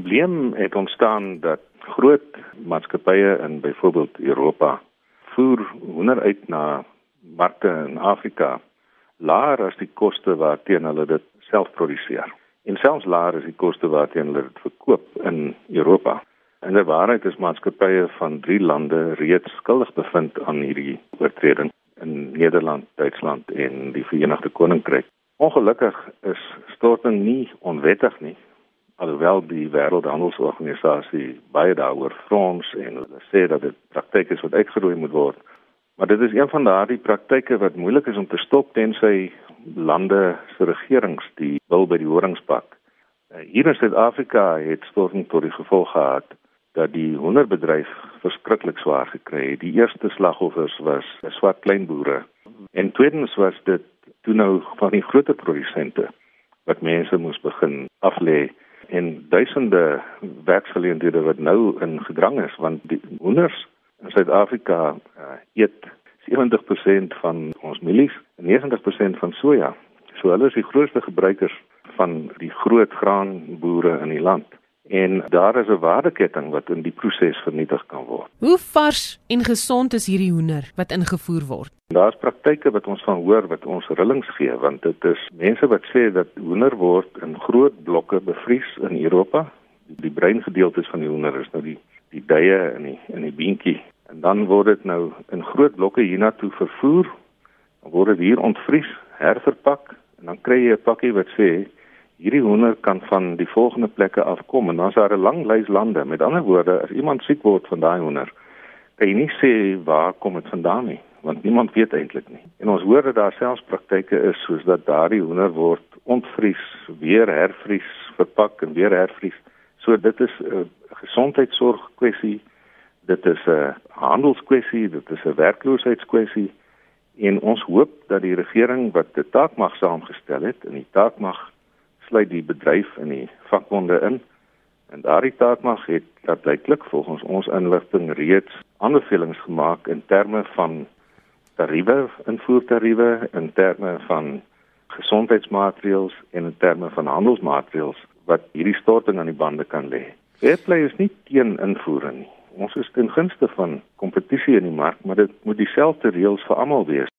probleem het ontstaan dat groot maatskappye in byvoorbeeld Europa voer hoender uit na markte in Afrika laer as die koste waarteen hulle dit self produseer. En selfs laer as die koste waarteen hulle dit verkoop in Europa. En die waarheid is maatskappye van drie lande reeds skuldig bevind aan hierdie oortreding in Nederland, Duitsland en die Verenigde Koninkryk. Ongelukkig is storting nie onwettig nie. Alhoewel die Wêreldhandelsorganisasie baie daaroor frons en hulle sê dat dit praktyk is wat uitgeroei moet word. Maar dit is een van daardie praktyke wat moeilik is om te stop tensy lande se regerings die wil by die horings pak. Eh, hier in Suid-Afrika het storting tot die gevolg gehad dat die hoenderbedryf verskriklik swaar gekry het. Die eerste slagoffers was swart kleinboere. En tweedens was dit toe nou van die groter produsente wat mense moes begin aflê en duisende werksgeleenthede wat nou in gedrang is want die hoenders in Suid-Afrika uh, eet 70% van ons mielies en 90% van soja. So hulle is die grootste gebruikers van die groot graanboere in die land en daar is 'n waardeketting wat in die proses vernietig kan word. Hoe vars en gesond is hierdie hoender wat ingevoer word? Daar's praktyke wat ons van hoor wat ons rillings gee want dit is mense wat sê dat hoender word in groot blokke bevries in Europa. Die, breingedeeltes van die hoender is nou die die dye in die in die beentjie en dan word dit nou in groot blokke hiernatoe vervoer. Dan word dit hier ontvries, herverpak en dan kry jy 'n pakkie wat sê hierdie hoender kan van die volgende plekke afkom en dan's daar 'n lang lys lande. Met ander woorde, as iemand siek word van daai hoender, kan jy nie sê waar kom dit vandaan nie, want niemand weet eintlik nie. En ons hoor dat daar selfs praktyke is soos dat daardie hoender word ontvries, weer hervries, verpak en weer hervries. So dit is 'n gesondheidsorg kwessie. Dit is 'n handelskwessie, dit is 'n werkloosheidskwessie. En ons hoop dat die regering wat die taak mag saamgestel het en die taak mag sluit die bedryf in die vakbonde in. En daardie taakmag het uiteindelik volgens ons inligting reeds aanbevelings gemaak in terme van tariewe, invoertariewe, in terme van gesondheidsmaatreëls en in terme van handelsmaatreëls wat hierdie storting aan die bande kan lê. Fairplay is nie teen invoering nie. Ons is ten gunste van kompetisie in die mark, maar dit moet dieselfde reëls vir almal wees.